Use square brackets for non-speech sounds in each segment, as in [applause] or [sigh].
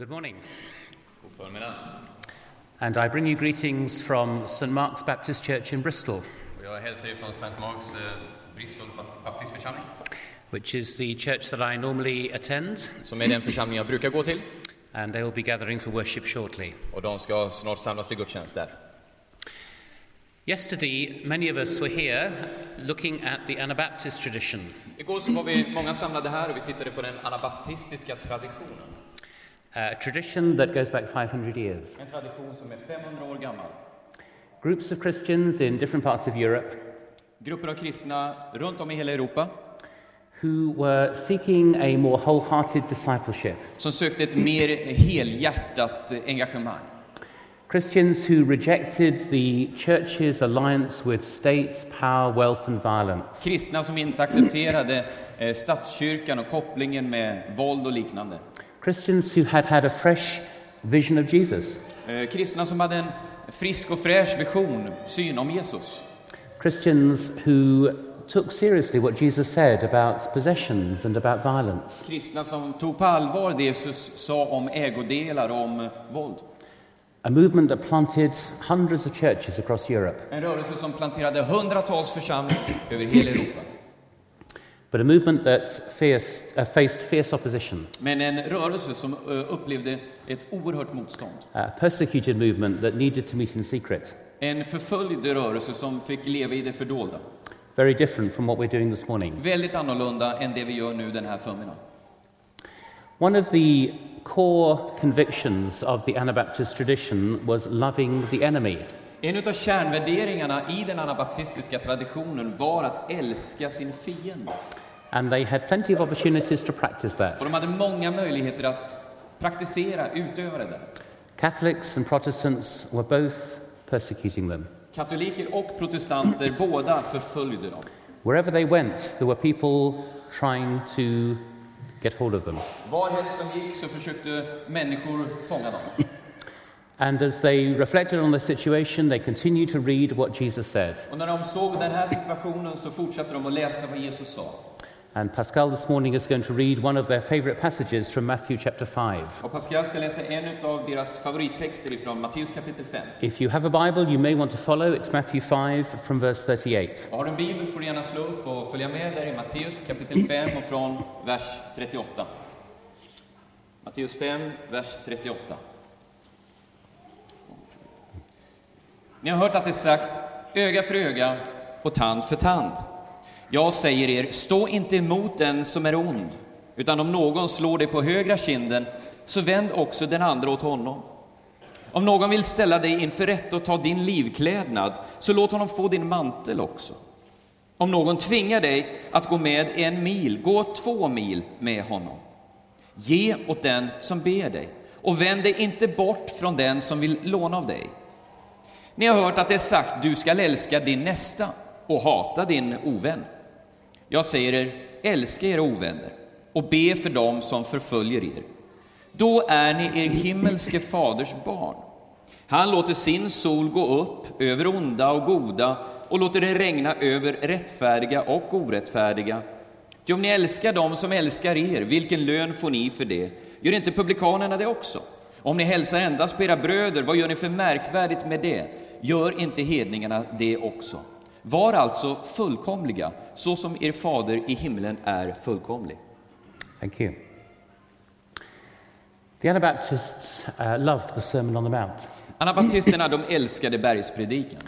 Good morning. And I bring you greetings from St. Mark's Baptist Church in Bristol, Och Jag hälsar er från St. Marks eh, which is the church that I normally attend, som är den församling jag brukar gå till. and they will be gathering for worship shortly. Och de ska snart samlas till gudstjänst där. Yesterday, many of us were here looking at the Anabaptist tradition, Igår så var vi många samlade här och vi tittade på den anabaptistiska traditionen. A tradition that goes back 500 years. En tradition som är 500 år gammal. Groups of Christians in different parts of Europe Grupper av kristna runt om i hela Europa who were seeking a more wholehearted discipleship. som sökte ett mer helhjärtat engagemang. Christians who rejected the church's alliance with states, power, wealth, and violence. Kristna som inte accepterade eh, statskyrkan och kopplingen med våld och liknande. Christians who had had a fresh vision of Jesus. Eh, Kristna som hade en frisk och fräsch vision, syn om Jesus. Christians who took seriously what Jesus said about possessions and about violence. Kristna som tog på allvar det Jesus sa om ägodelar och om våld. A movement that planted hundreds of churches across Europe, En rörelse som planterade hundratals församlingar över hela Europa. But a movement that faced, uh, faced fierce opposition, Men en rörelse som eh, upplevde ett oerhört motstånd. a persecuted movement that needed to meet in secret. En förföljd rörelse som fick leva i det fördolda. Very different from what we're doing this morning. Väldigt annorlunda än det vi gör nu den här förmiddagen. One of the core convictions of the Anabaptist tradition was loving the enemy. En av kärnvärderingarna i den anabaptistiska traditionen var att älska sin fiende. And they had plenty of opportunities to practice Och that. de hade många möjligheter att praktisera, utöva det där. Catholics and Protestants were both persecuting them. Katoliker och protestanter, båda förföljde dem. Wherever they went, there were people trying to get hold of them. Varhelst de gick så försökte människor fånga dem. And as they reflected on the situation, they continued to read what Jesus said. Och när de såg den här situationen så fortsatte de att läsa vad Jesus sa. And Pascal this morning is going to read one of their favorite passages from Matthew chapter 5. Och Pascal ska läsa en av deras favorittexter ifrån Matteus kapitel 5. If you have a Bible, you may want to follow. It's Matthew 5 from verse 38. Och Har du en bibel får du gärna slå upp och följa med där i Matteus kapitel 5 och från vers 38. Matteus 5, vers 38. Ni har hört att det är sagt öga för öga och tand för tand. Jag säger er, stå inte emot den som är ond, utan om någon slår dig på högra kinden, så vänd också den andra åt honom. Om någon vill ställa dig inför rätta och ta din livklädnad, så låt honom få din mantel också. Om någon tvingar dig att gå med en mil, gå två mil med honom. Ge åt den som ber dig, och vänd dig inte bort från den som vill låna av dig. Ni har hört att det är sagt, du skall älska din nästa och hata din ovän. Jag säger er, älska era ovänner och be för dem som förföljer er. Då är ni er himmelske faders barn. Han låter sin sol gå upp över onda och goda och låter det regna över rättfärdiga och orättfärdiga. Ty om ni älskar dem som älskar er, vilken lön får ni för det? Gör inte publikanerna det också? Om ni hälsar endast på era bröder, vad gör ni för märkvärdigt med det? Gör inte hedningarna det också? Var alltså fullkomliga, så som er fader i himlen är fullkomlig. Thank you. The Anabaptists uh, loved the Sermon on the Mount. Anabaptisterna, de älskade bergspredikan.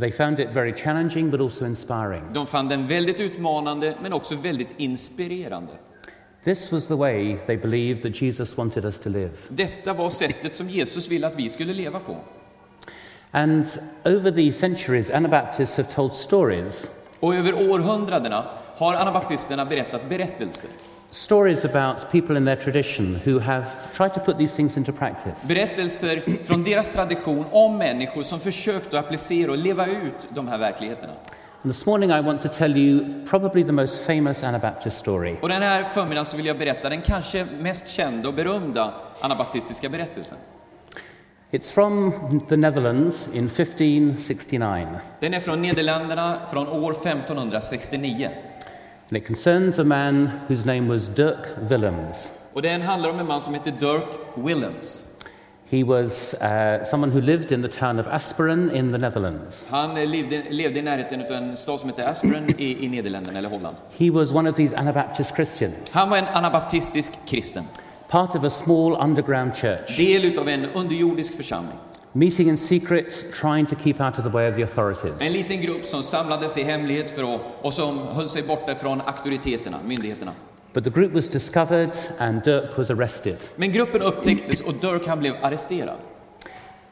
They found it very challenging but also inspiring. De fann den väldigt utmanande, men också väldigt inspirerande. This was the way they believed that Jesus wanted us to live. Detta var sättet som Jesus ville att vi skulle leva på. And over the centuries, Anabaptists have told stories Och över århundradena har anabaptisterna berättat berättelser. stories about people in their tradition who have tried to put these things into practice. Berättelser från deras tradition om människor som försökt att applicera och leva ut de här verkligheterna. And this morning, I want to tell you probably the most famous Anabaptist story. Och den här förmiddagen så vill jag berätta den kanske mest kända och berömda anabaptistiska berättelsen. It's from the Netherlands in 1569, Den är från Nederländerna från år 1569. and it concerns a man whose name was Dirk Willems. Och den handlar om en man som heter Dirk Willems. He was uh, someone who lived in the town of Asperen in the Netherlands. Han eh, levde, levde i närheten av en stad som heter Asperen i, i Nederländerna, eller Holland. He was one of these Anabaptist Christians, Han var en anabaptistisk kristen, part of a small underground church, del av en underjordisk församling. meeting in secret, trying to keep out of the way of the authorities. En liten grupp som samlades i hemlighet för att, och som höll sig borta från auktoriteterna, myndigheterna. But the group was discovered and Dirk was arrested. Men gruppen upptäcktes och Dirk han blev arresterad.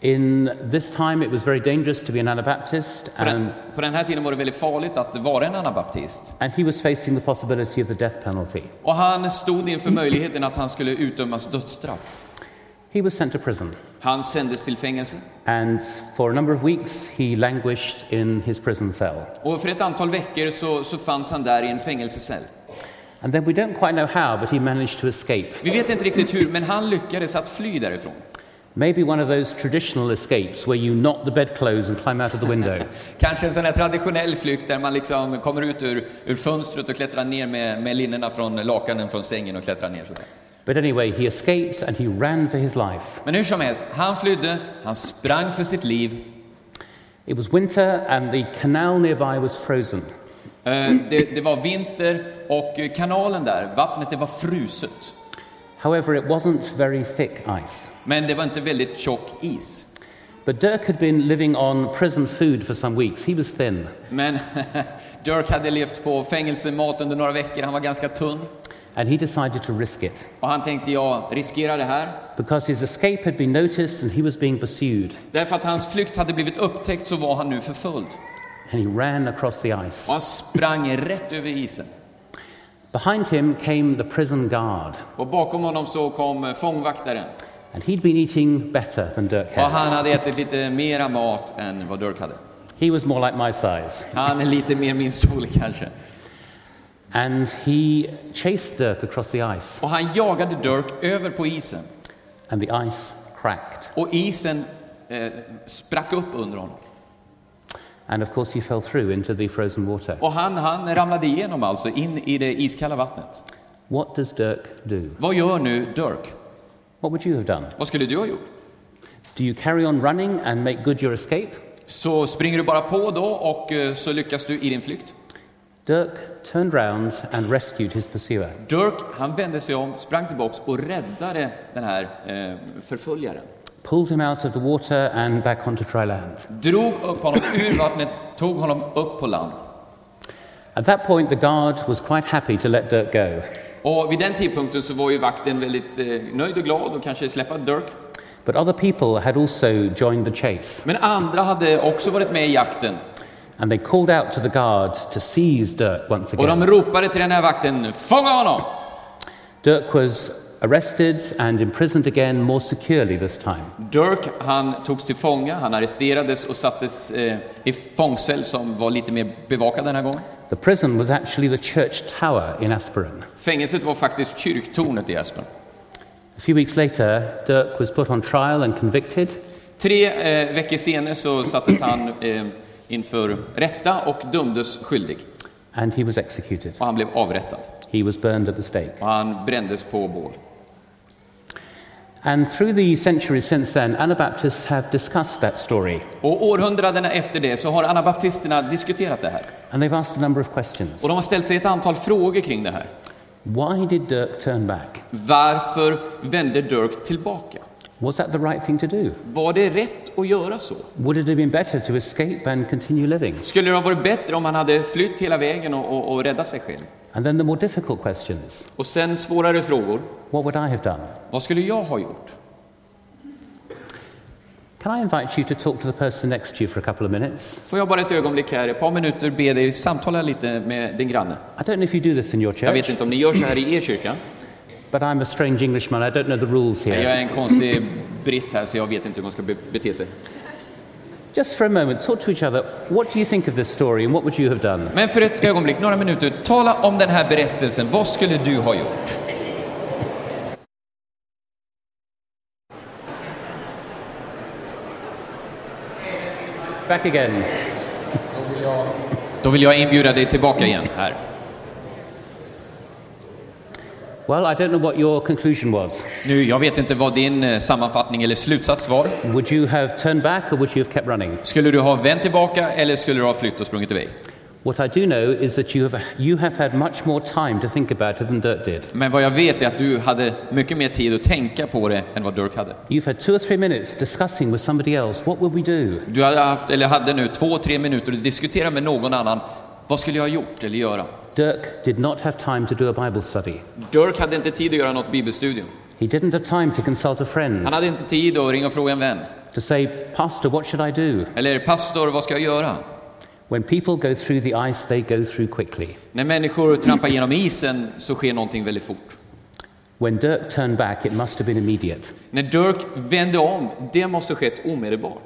In this time, it was very dangerous to be an Anabaptist, På den, and, på den här tiden var det väldigt farligt att vara en anabaptist. and he was facing the possibility of the death penalty. Och han stod inför möjligheten att han skulle utdömas dödsstraff. He was sent to prison, Han sändes till fängelse. and for a number of weeks, he languished in his prison cell. Och för ett antal veckor så, så fanns han där i en fängelsecell. And then we don't quite know how, but he managed to escape. Vi vet inte riktigt hur, men han lyckades att fly därifrån. Maybe one of those traditional escapes where you knock the bedclothes and climb out of the window. [laughs] Kanske en sån här traditionell flykt där man liksom kommer ut ur, ur fönstret och klättrar ner med, med linnena från lakanen från sängen och klättrar ner sådär. but anyway, he escaped and he ran for his life. Men hur som helst, han flydde, han sprang för sitt liv. It was winter and the canal nearby was frozen. Eh, Det, det var vinter och kanalen där, vattnet, det var fruset. However, it wasn't very thick ice. Men det var inte väldigt tjock is. But Dirk had been living on prison food for some weeks. He was thin. Men [laughs] Dirk hade levt på fängelsemat under några veckor, han var ganska tunn. And he decided to risk it. Och han tänkte, jag riskerar det här. Because his escape had been noticed and he was being pursued. Därför att hans flykt hade blivit upptäckt så var han nu förföljd. And he ran across the ice. Och han sprang rätt över isen. Behind him came the prison guard. Och bakom honom så kom fångvaktaren. And he'd been eating better than Dirk Och had. han hade ätit lite mera mat än vad Dirk hade. He was more like my size. Han är lite mer min storlek kanske. And he chased Dirk across the ice. Och han jagade Dirk över på isen. And the ice cracked. Och isen eh, sprack upp under honom. And of course, he fell through into the frozen water. Och han, han ramlade igenom alltså in i det iskalla vattnet. What does Dirk do? Vad gör nu Dirk? What would you have done? Vad skulle du ha gjort? Do you carry on running and make good your escape? Så springer du bara på då och eh, så lyckas du i din flykt. Dirk turned round and rescued his pursuer. Dirk, han vände sig om, sprang tillbaks och räddade den här eh, förföljaren. Pulled him out of the water and back onto dry land. Drog upp honom ur vattnet, tog honom upp på land. At that point, the guard was quite happy to let Dirk go. Och vid den tidpunkten så var ju vakten väldigt eh, nöjd och glad och kanske släppa Dirk. But other people had also joined the chase, Men andra hade också varit med i jakten. and they called out to the guard to seize Dirk once Och de again. ropade till den här vakten, fånga honom! Dirk was arrested and imprisoned again, more securely this time. Dirk, han togs till fånga, han arresterades och sattes eh, i fångcell som var lite mer bevakad den här gången. The prison was actually the church tower in Asperen. Fängelset var faktiskt kyrktornet i Aspen. A few weeks later, Dirk was put on trial and convicted, Tre eh, veckor senare så sattes han eh, inför rätta och dömdes skyldig. and he was executed. Och han blev avrättad. He was burned at the stake. Och han brändes på bål. And through the centuries since then, Anabaptists have discussed that story, Och århundradena efter det så har anabaptisterna diskuterat det här. and they've asked a number of questions. Och de har ställt sig ett antal frågor kring det här. Why did Dirk turn back? Varför vände Dirk tillbaka? Was that the right thing to do? Var det rätt att göra så? Would it have been better to escape and continue living? Skulle det ha varit bättre om han hade flytt hela vägen och, och, och räddat sig själv? And then the more difficult questions Och sen svårare frågor. what would I have done? Vad skulle jag ha gjort? Can I invite you to talk to the person next to you for a couple of minutes? Får jag bara ett ögonblick här, ett par minuter, be dig samtala lite med din granne? I don't know if you do this in your Jag vet church, inte om ni gör så här i er kyrka. But I'm a strange Englishman. I don't know the rules Jag here. är en konstig britt här så jag vet inte hur man ska be- bete sig. Just for a moment, talk to each other. What do you think of this story and what would you have done? Men för ett ögonblick, några minuter, tala om den här berättelsen. Vad skulle du ha gjort? Back again. Då vill jag inbjuda dig tillbaka igen här. Well, I don't know what your conclusion was. Nu, jag vet inte vad din eh, sammanfattning eller slutsats var. Would you have turned back or would you have kept running? Skulle du ha vänt tillbaka eller skulle du ha flytt och sprungit iväg? What I do know is that you have, you have had much more time to think about it than Dirk did. Men vad jag vet är att du hade mycket mer tid att tänka på det än vad Dirk hade. You've had two or three minutes discussing with somebody else, what will we do? Du hade, haft, eller hade nu två, tre minuter att diskutera med någon annan. Vad skulle jag ha gjort eller göra? Dirk did not have time to do a Bible study. Dirk hade inte tid att göra något bibelstudium. He didn't have time to consult a friend, Han hade inte tid att ringa och fråga en vän. to say, Pastor, what should I do? Eller pastor, vad ska jag göra? When people go through the ice, they go through quickly. När människor trampar genom isen så sker någonting väldigt fort. When Dirk turned back, it must have been immediate. När Dirk vände om, det måste ha skett omedelbart.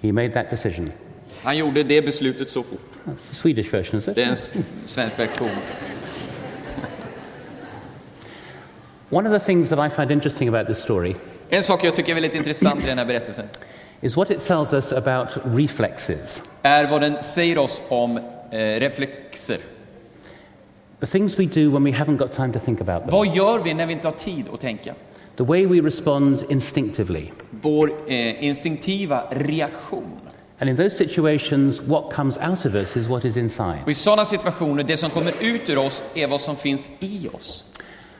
He made that decision. Han gjorde det beslutet så fort. That's the Swedish version, is it? Det är en svensk version. One of the things that I find interesting about this story En sak jag tycker är väldigt intressant i den här berättelsen is what it tells us about reflexes. är vad den säger oss om eh, reflexer. The things we do when we haven't got time to think about them. Vad gör vi när vi inte har tid att tänka? The way we respond instinctively. Vår eh, instinktiva reaktion. And in those situations, what comes out of us is what is inside. Och I sådana situationer, det som kommer ut ur oss är vad som finns i oss.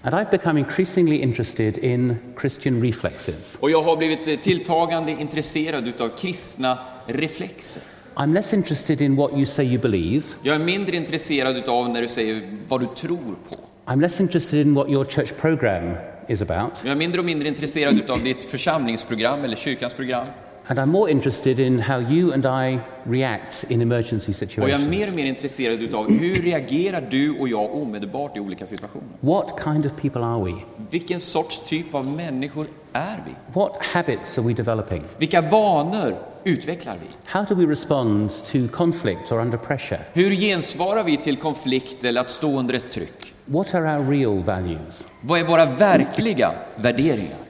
And I've become increasingly interested in Christian reflexes. Och jag har blivit eh, tilltagande intresserad utav kristna reflexer. I'm less interested in what you say you believe. Jag är mindre intresserad utav när du säger vad du tror på. I'm less interested in what your church program is about. Jag är mindre och mindre intresserad utav ditt församlingsprogram eller kyrkans program. And I'm more interested in how you and I react in emergency Och jag är mer situations. och mer intresserad utav hur reagerar du och jag omedelbart i olika situationer? What kind of people are we? Vilken sorts typ av människor är vi? What habits are we developing? Vilka vanor utvecklar vi? How do we respond to conflict or under pressure? Hur gensvarar vi till konflikt eller att stå under ett tryck? What are our real values? Vad är våra verkliga värderingar?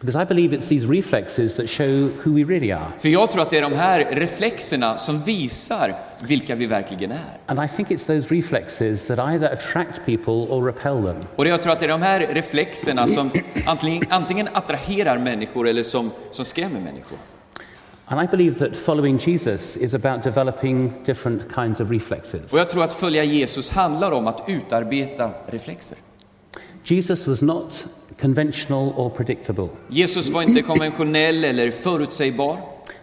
Because I believe it's these reflexes that show who we really are. För jag tror att det är de här reflexerna som visar vilka vi verkligen är. And I think it's those reflexes that either attract people or repel them. Och jag tror att det är de här reflexerna som antingen, antingen attraherar människor eller som, som skrämmer människor. And I believe that following Jesus is about developing different kinds of reflexes. Och jag tror att följa Jesus handlar om att utarbeta reflexer. Jesus was not conventional or predictable. Jesus var inte konventionell eller förutsägbar.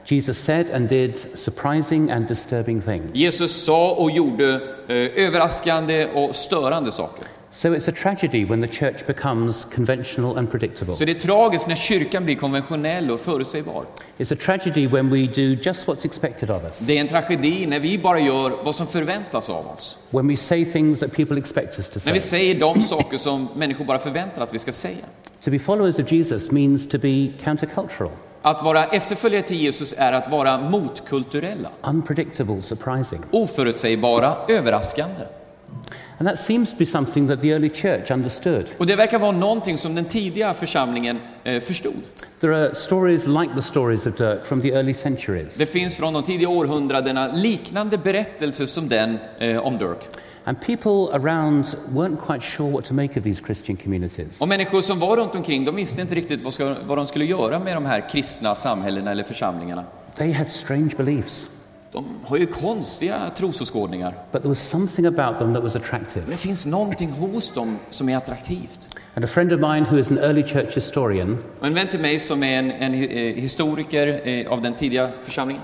Jesus said and did surprising and disturbing things. Jesus sa och gjorde eh, överraskande och störande saker. So it's a tragedy when the church becomes conventional and predictable. Så det är tragiskt när kyrkan blir konventionell och förutsägbar. It's a tragedy when we do just what's expected of us, Det är en tragedi när vi bara gör vad som förväntas av oss. when we say things that people expect us to När say. vi säger de saker som människor bara förväntar att vi ska säga. To be followers of Jesus means to be countercultural, Att vara efterföljare till Jesus är att vara motkulturella, unpredictable, surprising. oförutsägbara, överraskande. And that seems to be something that the early church understood. Och det verkar vara någonting som den tidiga församlingen eh, förstod. There are stories like the stories of Dirk from the early centuries. Det finns från de tidiga århundradena liknande berättelser som den eh, om Dirk. And people around weren't quite sure what to make of these Christian communities. Och människor som var runt omkring, de visste inte riktigt vad, ska, vad de skulle göra med de här kristna samhällena eller församlingarna. They had strange beliefs, De har ju konstiga trosåskådningar. but there was something about them that was attractive. Men det finns någonting hos dem som är attraktivt. And a friend of mine who is an early church historian en vän till mig som är en, en eh, historiker eh, av den tidiga församlingen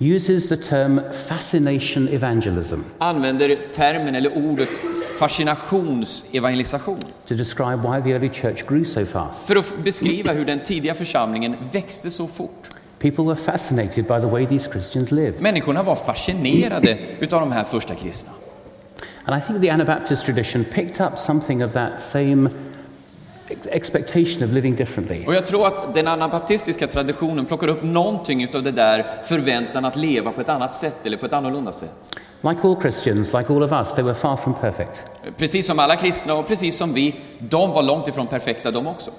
uses the term fascination evangelism använder termen eller ordet fascinationsevangelisation to describe why the early church grew so fast. för att beskriva hur den tidiga församlingen växte så fort. People were fascinated by the way these Christians lived. Människorna var fascinerade utav de här första kristna. And I think the Anabaptist tradition picked up something of that same ex- expectation of living differently. Och jag tror att den anabaptistiska traditionen plockar upp någonting utav det där förväntan att leva på ett annat sätt eller på ett annorlunda sätt. Like all Christians, like all of us, they were far from perfect. Precis som alla kristna och precis som vi, de var långt ifrån perfekta de också.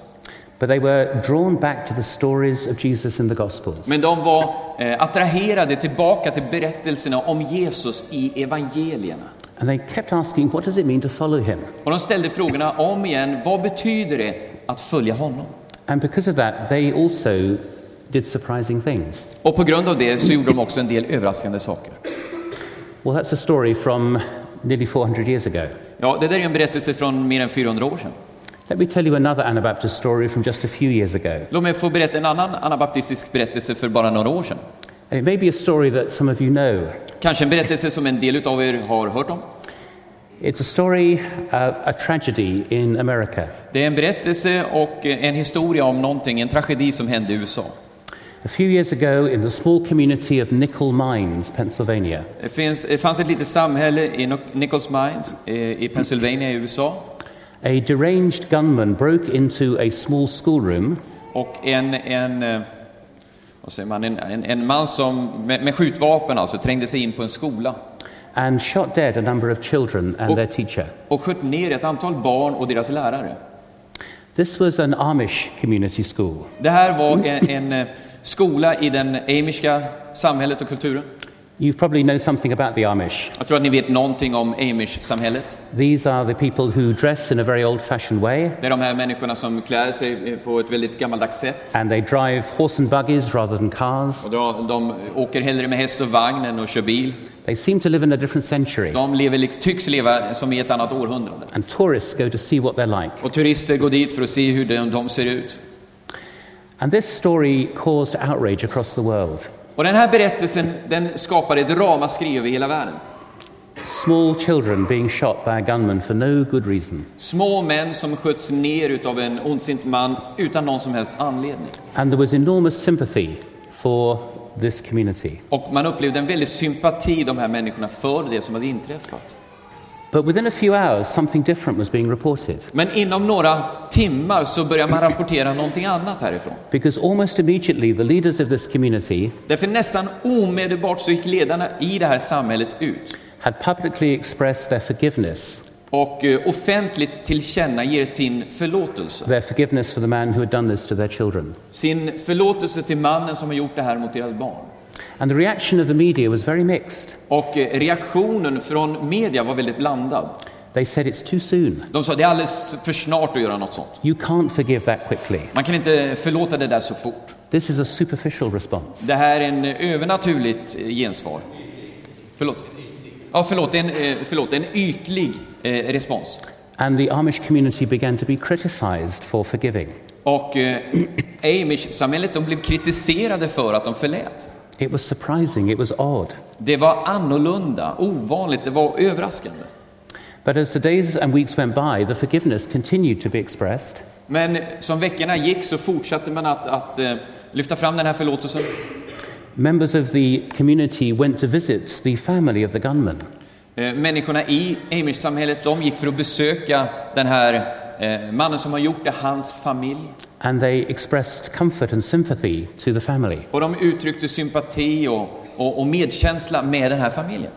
But they were drawn back to the stories of Jesus in the Gospels. Men de var eh, attraherade tillbaka till berättelserna om Jesus i evangelierna. And they kept asking, What does it mean to follow him? Och de ställde frågorna om igen. Vad betyder det att följa honom? And because of that, they also did surprising things. Och på grund av det så gjorde de också en del överraskande saker. Well, that's a story from nearly 400 years ago. Ja, det där är en berättelse från mer än 400 år sedan. Let me tell you another Anabaptist story from just a few years ago. Låt mig få berätta en annan anabaptistisk berättelse för bara några år sedan. And it may be a story that some of you know. Kanske en berättelse som en del av er har hört om. It's a story of a tragedy in America. Det är en berättelse och en historia om någonting, en tragedi som hände i USA. A few years ago, in the small community of Nickel Mines, Pennsylvania, Det, finns, det fanns ett litet samhälle i Nichols Mines eh, i Pennsylvania i USA. A deranged gunman broke into a small schoolroom Och en, en, eh, vad säger man, en, en, en man som med, med skjutvapen alltså trängde sig in på en skola and shot dead a number of children and Oh. their teacher. och sköt ner ett antal barn och deras lärare. This was an Amish community school. Det här var en, en eh, skola i den amiska samhället och kulturen. You probably know something about the Amish. Jag tror att ni vet någonting om amish-samhället. These are the people who dress in a very old fashioned way Det är de här människorna som klär sig på ett väldigt gammaldags sätt. and they drive horse and buggies rather than cars. Och de, de åker hellre med häst och vagn än att köra bil. They seem to live in a different century. De lever, tycks leva som i ett annat århundrade. And tourists go to see what they're like. Och turister går dit för att se hur de, de ser ut. And this story caused outrage across the world. Och den här berättelsen den skapade ett ramaskri över hela världen. Small children being shot by a gunman for no good reason. Små män som sköts ner utav en ondsint man utan någon som helst anledning. And there was enormous sympathy for this community. Och man upplevde en väldig sympati de här människorna för det som hade inträffat. But within a few hours, something different was being reported. Men inom några timmar så började man rapportera någonting annat härifrån. Because almost immediately, the leaders of this community Därför nästan omedelbart så gick ledarna i det här samhället ut had publicly expressed their forgiveness, och eh, offentligt tillkännager sin förlåtelse. their forgiveness for the man who had done this to their children. Sin förlåtelse till mannen som har gjort det här mot deras barn. And the reaction of the media was very mixed. Och eh, reaktionen från media var väldigt blandad. They said it's too soon. De sa det är alldeles för snart att göra något sånt. You can't forgive that quickly. Man kan inte förlåta det där så fort. This is a superficial response. Det här är en eh, övernaturligt eh, gensvar. Förlåt. Ja, förlåt, en, förlåt, en ytlig eh, respons. And the Amish community began to be criticized for forgiving. Och eh, [clears throat] Amish-samhället de blev kritiserade för att de förlät. It was surprising, it was odd. Det var annorlunda, ovanligt, det var överraskande. But as the days and weeks went by, the forgiveness continued to be expressed. Men som veckorna gick så fortsatte man att, att eh, lyfta fram den här förlåtelsen. Members of the community went to visit the family of the gunman. Eh, Människorna i Amish-samhället de gick för att besöka den här mannen som har gjort det, hans familj. And they expressed comfort and sympathy to the family. Och de uttryckte sympati och, och, och medkänsla med den här familjen.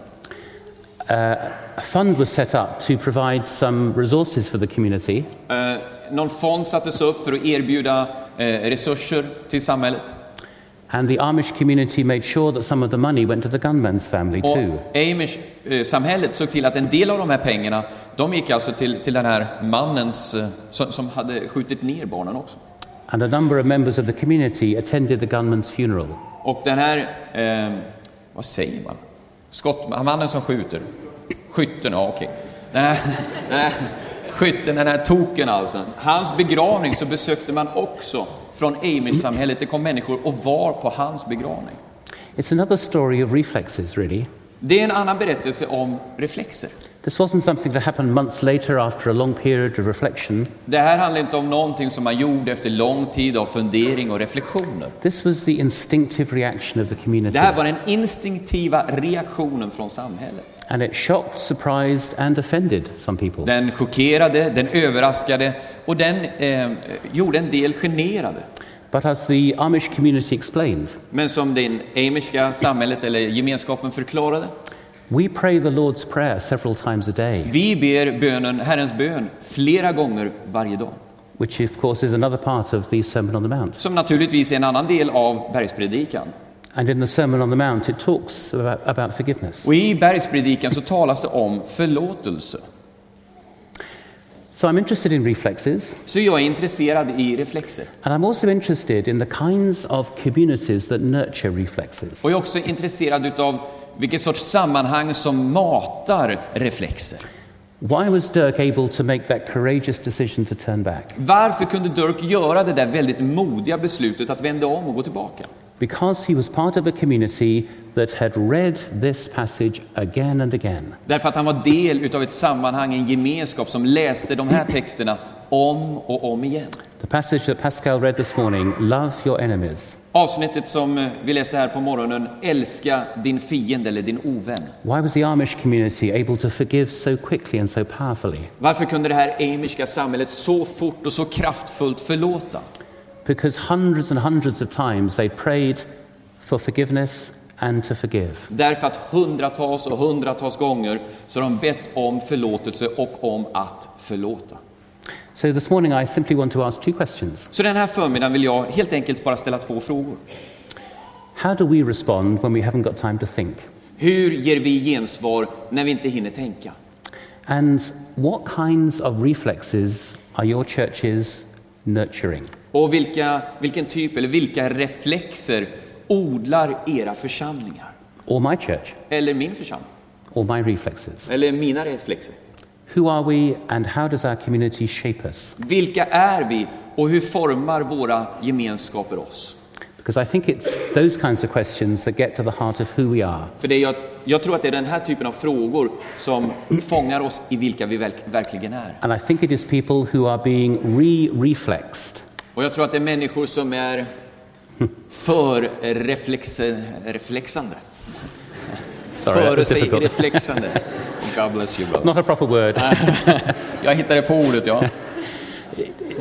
A fund was set up to provide some resources for the community, Eh, någon fond sattes upp för att erbjuda eh, resurser till samhället. and the Amish community made sure that some of the money went to the gunman's family Och too. Amish-samhället såg till att en del av de här pengarna, de gick alltså till, till den här mannens, eh, som, som hade skjutit ner barnen också. And a number of members of the community attended the gunman's funeral. Och den här, eh, vad säger man? Skott, mannen som skjuter. Skytten, ja okej. Den här, [laughs] den här skytten, den här token alltså. Hans begravning så besökte man också från Amish-samhället. Det kom människor och var på hans begravning. It's another story of reflexes, really. Det är en annan berättelse om reflexer. This wasn't something that happened months later after a long period of reflection. Det här handlar inte om någonting som man gjorde efter lång tid av fundering och reflektioner. This was the instinctive reaction of the community. Det här var den instinktiva reaktionen från samhället. And it shocked, surprised, and offended some people. Den chockerade, den överraskade och den eh, gjorde en del generade. But as the Amish community explained, Men som det amiska samhället eller gemenskapen förklarade, we pray the Lord's Prayer several times a day, vi ber bönen, Herrens bön flera gånger varje dag. which of course is another part of the Sermon on the Mount. Som naturligtvis är en annan del av bergspredikan. And in the Sermon on the Mount, it talks about, about forgiveness. Och i bergspredikan så talas det om förlåtelse. So I'm interested in reflexes, Så jag är intresserad i reflexer. and I'm also interested in the kinds of communities that nurture reflexes. Och jag är också intresserad utav vilket sorts sammanhang som matar reflexer. Why was Dirk able to make that courageous decision to turn back? Varför kunde Dirk göra det där väldigt modiga beslutet att vända om och gå tillbaka? Because he was part of a community that had read this passage again and again. Därför att han var del utav ett sammanhang, en gemenskap som läste de här texterna om och om igen. The passage that Pascal read this morning love your enemies. Avsnittet som eh, vi läste här på morgonen, älska din fiende eller din ovän. Why was the Amish community able to forgive so quickly and so powerfully? Varför kunde det här amiska samhället så fort och så kraftfullt förlåta? Because hundreds and hundreds of times they prayed for forgiveness and to forgive. Därför att hundratals och hundratals gånger så har de bett om förlåtelse och om att förlåta. So this morning I simply want to ask two questions. Så den här förmiddagen vill jag helt enkelt bara ställa två frågor. How do we respond when we haven't got time to think? Hur ger vi gensvar när vi inte hinner tänka? And what kinds of reflexes are your churches nurturing? Och vilka, vilken typ eller vilka reflexer odlar era församlingar? Or my church? Eller min församling? Or my reflexes? Eller mina reflexer? Who are we and how does our community shape us? Vilka är vi och hur formar våra gemenskaper oss? Because I think it's those kinds of questions that get to the heart of who we are. För det jag, jag tror att det är den här typen av frågor som fångar oss i vilka vi verk, verkligen är. And I think it is people who are being re reflexed. Och jag tror att det är människor som är för reflexe, reflexande. Sorry, Före sig reflexande. God bless you brother. Not a proper word. [laughs] Jag hittade på ordet, ja.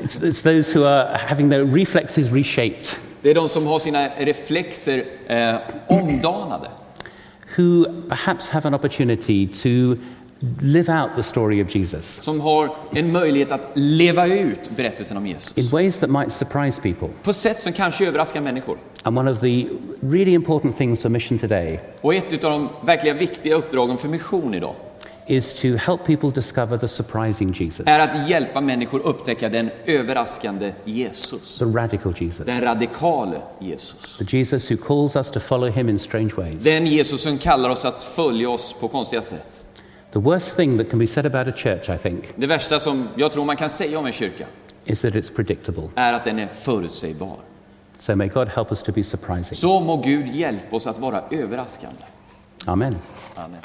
It's, it's those who are having their reflexes reshaped, Det är de som har sina reflexer eh, omdanade. who perhaps have an opportunity to live out the story of Jesus Som har en möjlighet att leva ut berättelsen om in Jesus. ways that might surprise people. På sätt som kanske överraskar människor. And one of the really important things for mission today Och ett av de verkligen viktiga uppdragen för mission idag is to help people discover the surprising Jesus, är att hjälpa människor upptäcka den överraskande Jesus. the radical Jesus, Den radikale Jesus. the Jesus who calls us to follow him in strange ways. Den Jesus som kallar oss att följa oss på konstiga sätt. The worst thing that can be said about a church, I think, Det värsta som jag tror man kan säga om en kyrka is that it's predictable. är att den är förutsägbar. So may God help us to be surprising. Så må Gud hjälpa oss att vara överraskande. Amen. Amen.